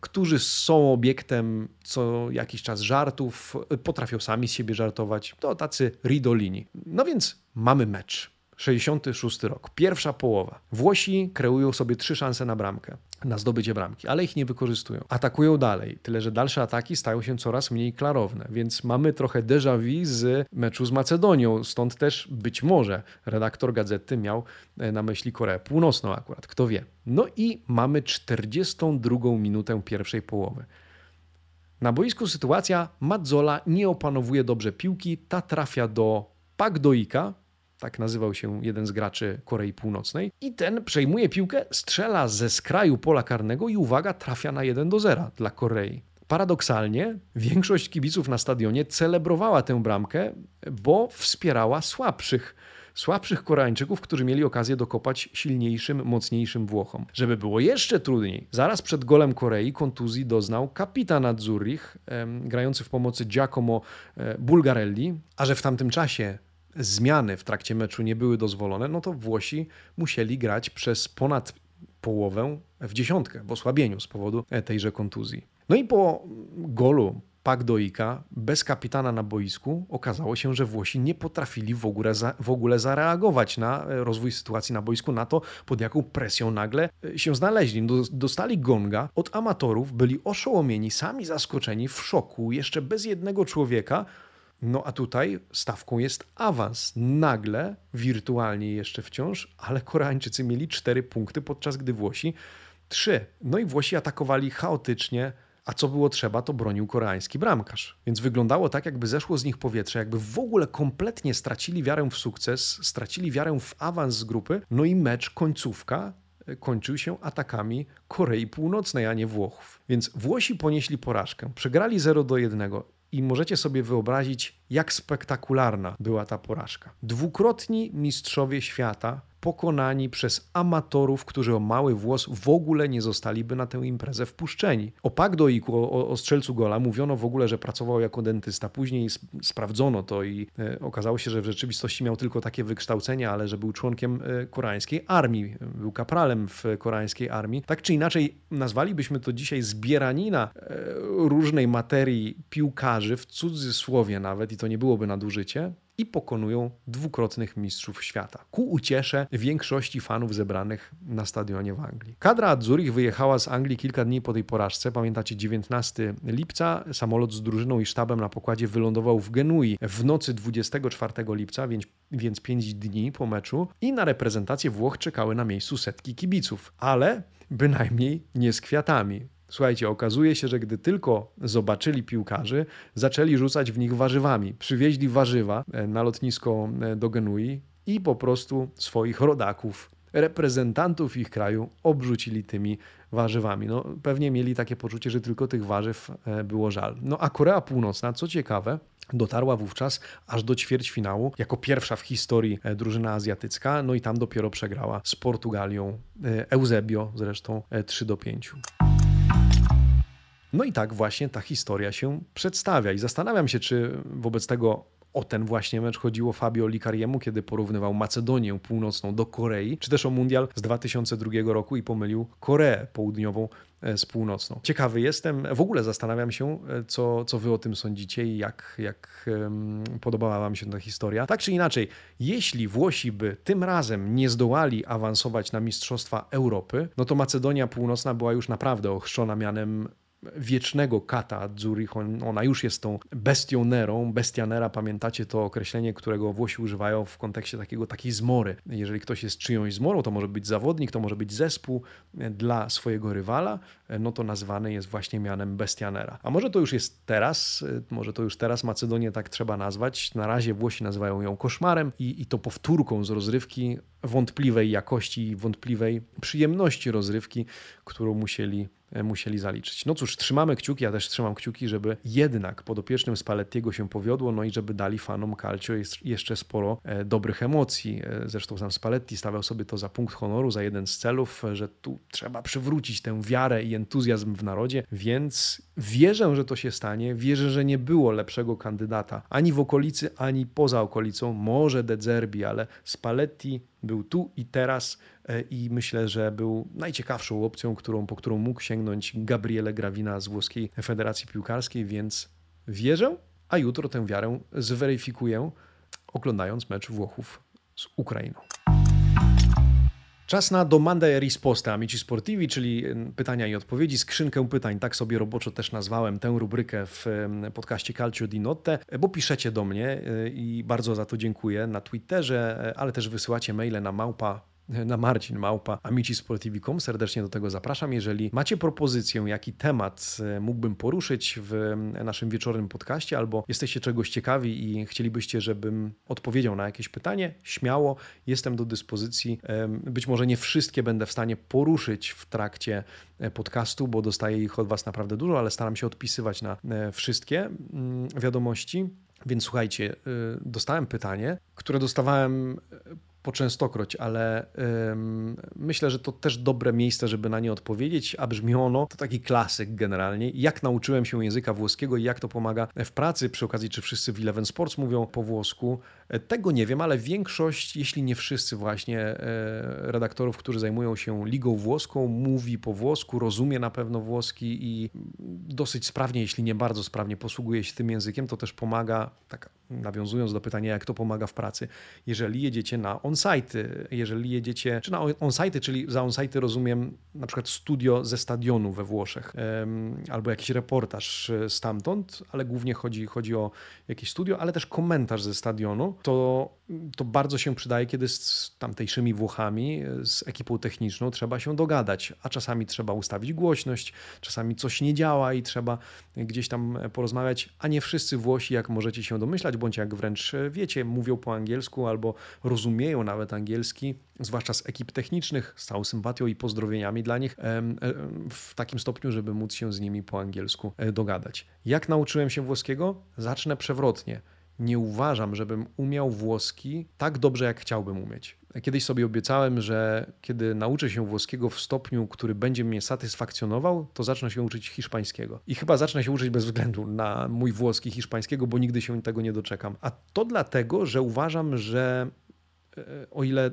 którzy są obiektem co jakiś czas żartów, potrafią sami z siebie żartować. To tacy ridolini. No więc mamy mecz. 66 rok, pierwsza połowa. Włosi kreują sobie trzy szanse na bramkę, na zdobycie bramki, ale ich nie wykorzystują. Atakują dalej, tyle że dalsze ataki stają się coraz mniej klarowne, więc mamy trochę déjà vu z meczu z Macedonią, stąd też być może redaktor gazety miał e, na myśli Koreę Północną akurat, kto wie. No i mamy 42 minutę pierwszej połowy. Na boisku sytuacja Mazzola nie opanowuje dobrze piłki, ta trafia do Pagdoika, tak nazywał się jeden z graczy Korei Północnej. I ten przejmuje piłkę, strzela ze skraju pola karnego i uwaga, trafia na 1 do 0 dla Korei. Paradoksalnie większość kibiców na stadionie celebrowała tę bramkę, bo wspierała słabszych słabszych Koreańczyków, którzy mieli okazję dokopać silniejszym, mocniejszym Włochom. Żeby było jeszcze trudniej, zaraz przed golem Korei kontuzji doznał kapitan Azzurrich, grający w pomocy Giacomo e, Bulgarelli, a że w tamtym czasie zmiany w trakcie meczu nie były dozwolone, no to Włosi musieli grać przez ponad połowę w dziesiątkę, w osłabieniu z powodu tejże kontuzji. No i po golu pak doika, bez kapitana na boisku, okazało się, że Włosi nie potrafili w ogóle, za, w ogóle zareagować na e, rozwój sytuacji na boisku, na to, pod jaką presją nagle e, się znaleźli. Dostali gonga od amatorów, byli oszołomieni, sami zaskoczeni, w szoku, jeszcze bez jednego człowieka. No a tutaj stawką jest awans. Nagle, wirtualnie jeszcze wciąż, ale Koreańczycy mieli cztery punkty, podczas gdy Włosi trzy. No i Włosi atakowali chaotycznie, a co było trzeba, to bronił koreański bramkarz. Więc wyglądało tak, jakby zeszło z nich powietrze, jakby w ogóle kompletnie stracili wiarę w sukces, stracili wiarę w awans z grupy. No i mecz, końcówka e, kończył się atakami Korei Północnej, a nie Włochów. Więc Włosi ponieśli porażkę. Przegrali 0 do 1 i możecie sobie wyobrazić, jak spektakularna była ta porażka. Dwukrotni mistrzowie świata pokonani przez amatorów, którzy o mały włos w ogóle nie zostaliby na tę imprezę wpuszczeni. O Pagdoiku, o, o strzelcu gola, mówiono w ogóle, że pracował jako dentysta. Później sprawdzono to i e, okazało się, że w rzeczywistości miał tylko takie wykształcenie, ale że był członkiem e, koreańskiej armii, był kapralem w koreańskiej armii. Tak czy inaczej, nazwalibyśmy to dzisiaj zbieranina e, różnej materii piłkarzy, w cudzysłowie nawet, i to nie byłoby nadużycie, i pokonują dwukrotnych mistrzów świata. Ku uciesze większości fanów zebranych na stadionie w Anglii. Kadra Zurich wyjechała z Anglii kilka dni po tej porażce. Pamiętacie, 19 lipca samolot z drużyną i sztabem na pokładzie wylądował w Genui w nocy 24 lipca, więc, więc 5 dni po meczu i na reprezentację Włoch czekały na miejscu setki kibiców. Ale bynajmniej nie z kwiatami. Słuchajcie, okazuje się, że gdy tylko zobaczyli piłkarzy, zaczęli rzucać w nich warzywami. Przywieźli warzywa e, na lotnisko e, do Genui i po prostu swoich rodaków, reprezentantów ich kraju obrzucili tymi warzywami. No, pewnie mieli takie poczucie, że tylko tych warzyw e, było żal. No a Korea Północna, co ciekawe, dotarła wówczas aż do ćwierćfinału, jako pierwsza w historii drużyna azjatycka, no i tam dopiero przegrała z Portugalią, Eusebio zresztą 3 do 5. No i tak właśnie ta historia się przedstawia i zastanawiam się, czy wobec tego o ten właśnie mecz chodziło Fabio Licariemu, kiedy porównywał Macedonię Północną do Korei, czy też o Mundial z 2002 roku i pomylił Koreę Południową e, z Północną. Ciekawy jestem, w ogóle zastanawiam się, e, co, co wy o tym sądzicie i jak, jak um, podobała wam się ta historia. Tak czy inaczej, jeśli Włosi by tym razem nie zdołali awansować na Mistrzostwa Europy, no to Macedonia Północna była już naprawdę ochrzczona mianem wiecznego kata Zurich. Ona już jest tą bestią Nerą. Bestia Nera, pamiętacie to określenie, którego Włosi używają w kontekście takiego, takiej zmory. Jeżeli ktoś jest czyjąś zmorą, to może być zawodnik, to może być zespół dla swojego rywala, no to nazwany jest właśnie mianem Bestia Nera. A może to już jest teraz, może to już teraz Macedonię tak trzeba nazwać. Na razie Włosi nazywają ją koszmarem i, i to powtórką z rozrywki wątpliwej jakości, wątpliwej przyjemności rozrywki, którą musieli E, musieli zaliczyć. No cóż, trzymamy kciuki, ja też trzymam kciuki, żeby jednak podopiecznym Spallettiego się powiodło, no i żeby dali fanom Calcio jeszcze sporo e, dobrych emocji. E, zresztą sam Spalletti stawiał sobie to za punkt honoru, za jeden z celów, że tu trzeba przywrócić tę wiarę i entuzjazm w narodzie, więc wierzę, że to się stanie. Wierzę, że nie było lepszego kandydata ani w okolicy, ani poza okolicą. Może De Zerbi, ale Spalletti był tu i teraz e, i myślę, że był najciekawszą opcją, którą, po którą mógł sięgnąć Gabriele Gravina z włoskiej Federacji Piłkarskiej, więc wierzę, a jutro tę wiarę zweryfikuję, oglądając mecz Włochów z Ukrainą. Czas na domanda e risposta Amici Sportivi, czyli pytania i odpowiedzi, skrzynkę pytań, tak sobie roboczo też nazwałem tę rubrykę w podcaście Calcio di Notte, bo piszecie do mnie e, i bardzo za to dziękuję na Twitterze, e, ale też wysyłacie maile na małpa na Marcin Małpa, amicisportivi.com. Serdecznie do tego zapraszam. Jeżeli macie propozycję, jaki temat e, mógłbym poruszyć w naszym wieczornym podcaście, albo jesteście czegoś ciekawi i chcielibyście, żebym odpowiedział na jakieś pytanie, śmiało jestem do dyspozycji. Być może nie wszystkie będę w stanie poruszyć w trakcie e, podcastu, bo dostaję ich od Was naprawdę dużo, ale staram się odpisywać na e, wszystkie wiadomości. Więc słuchajcie, dostałem pytanie, które dostawałem po częstokroć, ale ym, myślę, że to też dobre miejsce, żeby na nie odpowiedzieć, a brzmi ono, to taki klasyk generalnie. Jak nauczyłem się języka włoskiego i jak to pomaga w pracy, przy okazji, czy wszyscy w Eleven Sports mówią po włosku. E, tego nie wiem, ale większość, jeśli nie wszyscy właśnie e, redaktorów, którzy zajmują się ligą włoską, mówi po włosku, rozumie na pewno włoski i dosyć sprawnie, jeśli nie bardzo sprawnie posługuje się tym językiem, to też pomaga, tak nawiązując do pytania, jak to pomaga w pracy, jeżeli jedziecie na on-site, jeżeli jedziecie, czy na on-site, czyli za on-site rozumiem na przykład studio ze stadionu we Włoszech, albo jakiś reportaż stamtąd, ale głównie chodzi, chodzi o jakieś studio, ale też komentarz ze stadionu, to, to bardzo się przydaje, kiedy z tamtejszymi Włochami, z ekipą techniczną trzeba się dogadać, a czasami trzeba ustawić głośność, czasami coś nie działa i trzeba gdzieś tam porozmawiać, a nie wszyscy Włosi, jak możecie się domyślać, bądź jak wręcz wiecie, mówią po angielsku albo rozumieją nawet angielski, zwłaszcza z ekip technicznych, z całą sympatią i pozdrowieniami dla nich, w takim stopniu, żeby móc się z nimi po angielsku e, dogadać. Jak nauczyłem się włoskiego? Zacznę przewrotnie nie uważam, żebym umiał włoski tak dobrze, jak chciałbym umieć. Kiedyś sobie obiecałem, że kiedy nauczę się włoskiego w stopniu, który będzie mnie satysfakcjonował, to zacznę się uczyć hiszpańskiego. I chyba zacznę się uczyć bez względu na mój włoski hiszpańskiego, bo nigdy się tego nie doczekam. A to dlatego, że uważam, że e, o ile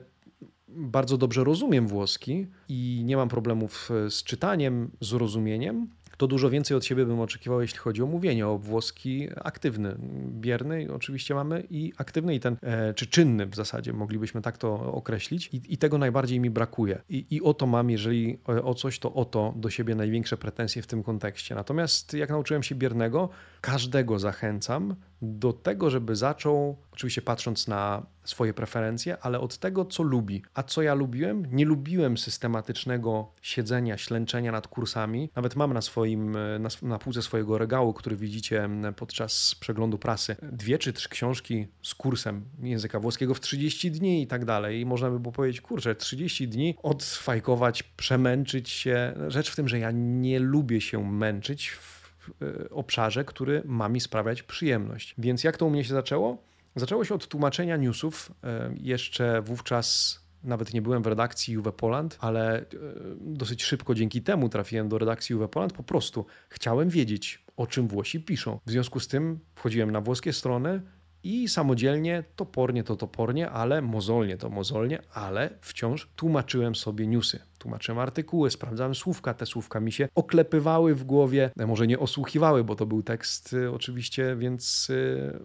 bardzo dobrze rozumiem włoski i nie mam problemów z czytaniem, z rozumieniem, to dużo więcej od siebie bym oczekiwał, jeśli chodzi o mówienie, o włoski aktywny. Bierny oczywiście mamy i aktywny, i ten, e, czy czynny w zasadzie, moglibyśmy tak to określić. I, i tego najbardziej mi brakuje. I, I o to mam, jeżeli o coś, to o to do siebie największe pretensje w tym kontekście. Natomiast jak nauczyłem się biernego, każdego zachęcam do tego, żeby zaczął, oczywiście patrząc na swoje preferencje, ale od tego, co lubi. A co ja lubiłem? Nie lubiłem systematycznego siedzenia, ślęczenia nad kursami. Nawet mam na swoim, na, na półce swojego regału, który widzicie podczas przeglądu prasy, dwie czy trzy książki z kursem języka włoskiego w 30 dni i tak dalej. I można by było powiedzieć, kurczę, 30 dni odfajkować, przemęczyć się. Rzecz w tym, że ja nie lubię się męczyć E, obszarze, który ma mi sprawiać przyjemność. Więc jak to u mnie się zaczęło? Zaczęło się od tłumaczenia newsów. E, jeszcze wówczas nawet nie byłem w redakcji Juve Poland, ale e, dosyć szybko dzięki temu trafiłem do redakcji Juve Poland. Po prostu chciałem wiedzieć, o czym Włosi piszą. W związku z tym wchodziłem na włoskie strony i samodzielnie, topornie to topornie, ale mozolnie to mozolnie, ale wciąż tłumaczyłem sobie newsy. Tłumaczyłem artykuły, sprawdzałem słówka, te słówka mi się oklepywały w głowie, e, może nie osłuchiwały, bo to był tekst e, oczywiście, więc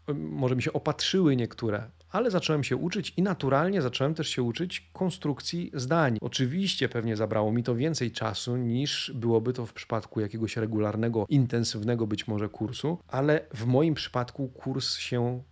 e, może mi się opatrzyły niektóre, ale zacząłem się uczyć i naturalnie zacząłem też się uczyć konstrukcji zdań. Oczywiście pewnie zabrało mi to więcej czasu niż byłoby to w przypadku jakiegoś regularnego, intensywnego być może kursu, ale w moim przypadku kurs się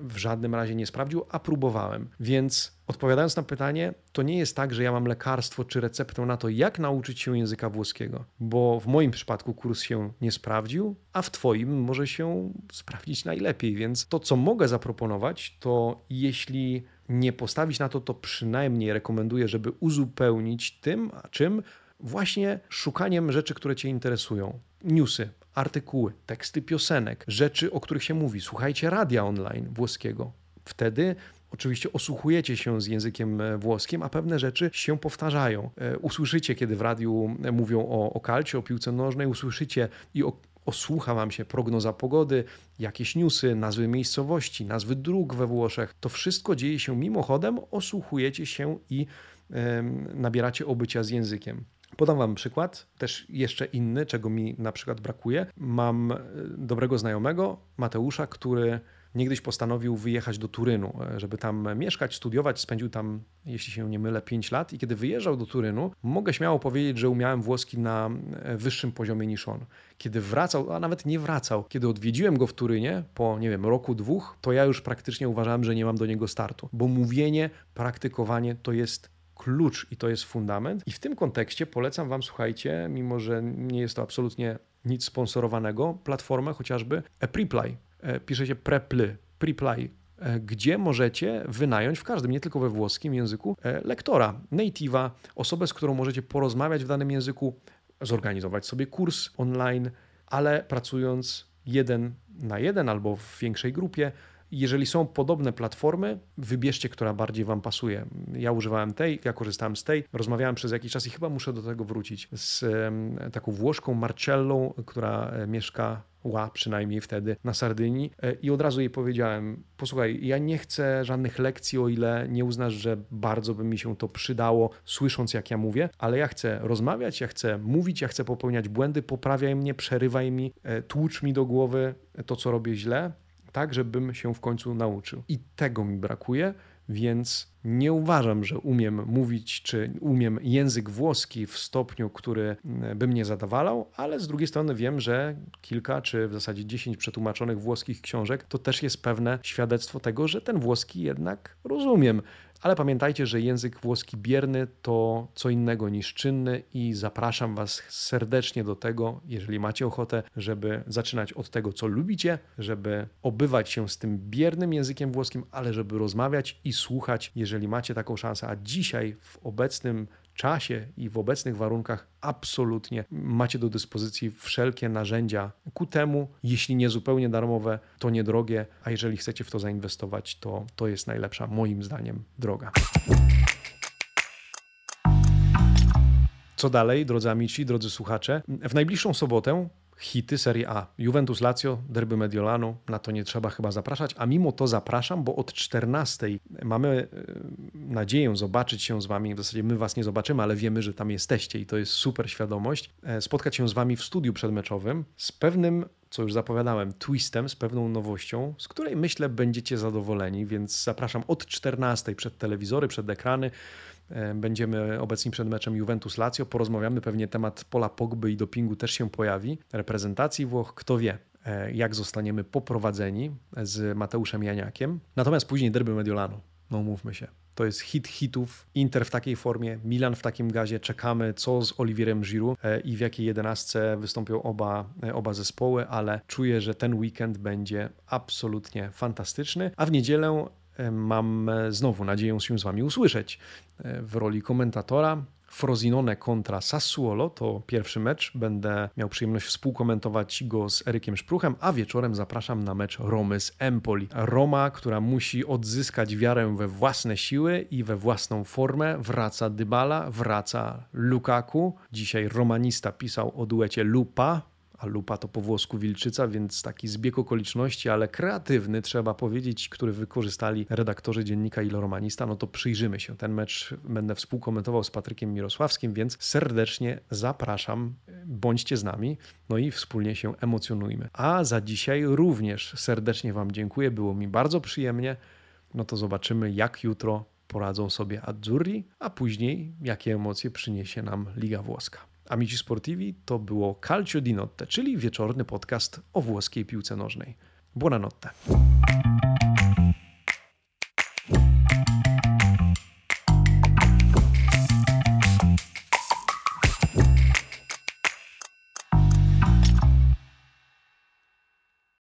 w żadnym razie nie sprawdził, a próbowałem. Więc odpowiadając na pytanie, to nie jest tak, że ja mam lekarstwo czy receptę na to, jak nauczyć się języka włoskiego, bo w moim przypadku kurs się nie sprawdził, a w Twoim może się sprawdzić najlepiej. Więc to, co mogę zaproponować, to jeśli nie postawić na to, to przynajmniej rekomenduję, żeby uzupełnić tym, a czym właśnie szukaniem rzeczy, które Cię interesują. Newsy, artykuły, teksty piosenek, rzeczy, o których się mówi. Słuchajcie radia online włoskiego. Wtedy Oczywiście osłuchujecie się z językiem e, włoskim, a pewne rzeczy się powtarzają. E, usłyszycie, kiedy w radiu e, mówią o, o kalcie, o piłce nożnej, usłyszycie i o, osłucha wam się prognoza pogody, jakieś newsy, nazwy miejscowości, nazwy dróg we Włoszech. To wszystko dzieje się mimochodem, osłuchujecie się i nabieracie obycia z językiem. Podam Wam przykład, też jeszcze inny, czego mi na przykład brakuje. Mam dobrego znajomego, Mateusza, który niegdyś postanowił wyjechać do Turynu, e, żeby tam mieszkać, studiować. Spędził tam, jeśli się nie mylę, 5 lat. I kiedy wyjeżdżał do Turynu, mogę śmiało powiedzieć, że umiałem włoski na e, wyższym poziomie niż on. Kiedy wracał, a nawet nie wracał, kiedy odwiedziłem go w Turynie po, nie wiem, roku, dwóch, to ja już praktycznie uważałem, że nie mam do niego startu, bo mówienie, praktykowanie to jest klucz i to jest fundament. I w tym kontekście polecam Wam, słuchajcie, mimo że nie jest to absolutnie nic sponsorowanego, platformę chociażby Preply. E, pisze się Preply, Preply, e, gdzie możecie wynająć w każdym, nie tylko we włoskim języku, e, lektora, native'a, osobę, z którą możecie porozmawiać w danym języku, zorganizować sobie kurs online, ale pracując jeden na jeden albo w większej grupie, jeżeli są podobne platformy, wybierzcie, która bardziej Wam pasuje. Ja używałem tej, ja korzystałem z tej, rozmawiałem przez jakiś czas i chyba muszę do tego wrócić z taką Włoszką Marcellą, która mieszka ła przynajmniej wtedy na Sardynii e, i od razu jej powiedziałem, posłuchaj, ja nie chcę żadnych lekcji, o ile nie uznasz, że bardzo by mi się to przydało, słysząc jak ja mówię, ale ja chcę rozmawiać, ja chcę mówić, ja chcę popełniać błędy, poprawiaj mnie, przerywaj mi, e, tłucz mi do głowy to, co robię źle, tak, żebym się w końcu nauczył. I tego mi brakuje, więc nie uważam, że umiem mówić, czy umiem język włoski w stopniu, który mm, by mnie zadowalał, ale z drugiej strony wiem, że kilka, czy w zasadzie dziesięć przetłumaczonych włoskich książek to też jest pewne świadectwo tego, że ten włoski jednak rozumiem. Ale pamiętajcie, że język włoski bierny to co innego niż czynny i zapraszam Was serdecznie do tego, jeżeli macie ochotę, żeby zaczynać od tego, co lubicie, żeby obywać się z tym biernym językiem włoskim, ale żeby rozmawiać i słuchać, jeżeli macie taką szansę. A dzisiaj w obecnym czasie i w obecnych warunkach absolutnie macie do dyspozycji wszelkie narzędzia ku temu. Jeśli nie zupełnie darmowe, to niedrogie, a jeżeli chcecie w to zainwestować, to to jest najlepsza, moim zdaniem, droga. Co dalej, drodzy amici, drodzy słuchacze? W najbliższą sobotę hity Serie A. Juventus Lazio, derby Mediolanu, na to nie trzeba chyba zapraszać, a mimo to zapraszam, bo od 14 mamy e, nadzieję zobaczyć się z wami, w zasadzie my was nie zobaczymy, ale wiemy, że tam jesteście i to jest super świadomość, e, spotkać się z wami w studiu przedmeczowym z pewnym co już zapowiadałem, twistem, z pewną nowością, z której myślę będziecie zadowoleni, więc zapraszam od 14 przed telewizory, przed ekrany. E, będziemy obecni przed meczem Juventus-Lazio. Porozmawiamy, pewnie temat Pola Pogby i dopingu też się pojawi. Reprezentacji Włoch, kto wie, e, jak zostaniemy poprowadzeni z Mateuszem Janiakiem. Natomiast później derby Mediolanu. No mówmy się. To jest hit hitów. Inter w takiej formie, Milan w takim gazie. Czekamy, co z Oliwierem Giroud e, i w jakiej jedenastce wystąpią oba, oba zespoły, ale czuję, że ten weekend będzie absolutnie fantastyczny. A w niedzielę mam znowu nadzieję się z Wami usłyszeć w roli komentatora. Frosinone kontra Sassuolo to pierwszy mecz. Będę miał przyjemność współkomentować go z Erykiem Szpruchem, a wieczorem zapraszam na mecz Romy z Empoli. Roma, która musi odzyskać wiarę we własne siły i we własną formę. Wraca Dybala, wraca Lukaku. Dzisiaj romanista pisał o duecie Lupa, a lupa to po włosku wilczyca, więc taki zbieg okoliczności, ale kreatywny, trzeba powiedzieć, który wykorzystali redaktorzy dziennika Iloromanista, no to przyjrzymy się. Ten mecz będę współkomentował z Patrykiem Mirosławskim, więc serdecznie zapraszam, bądźcie z nami, no i wspólnie się emocjonujmy. A za dzisiaj również serdecznie Wam dziękuję, było mi bardzo przyjemnie. No to zobaczymy, jak jutro poradzą sobie Azzurri, a później jakie emocje przyniesie nam Liga Włoska. Amici Sportivi to było Calcio di Notte, czyli wieczorny podcast o włoskiej piłce nożnej. Buonanotte.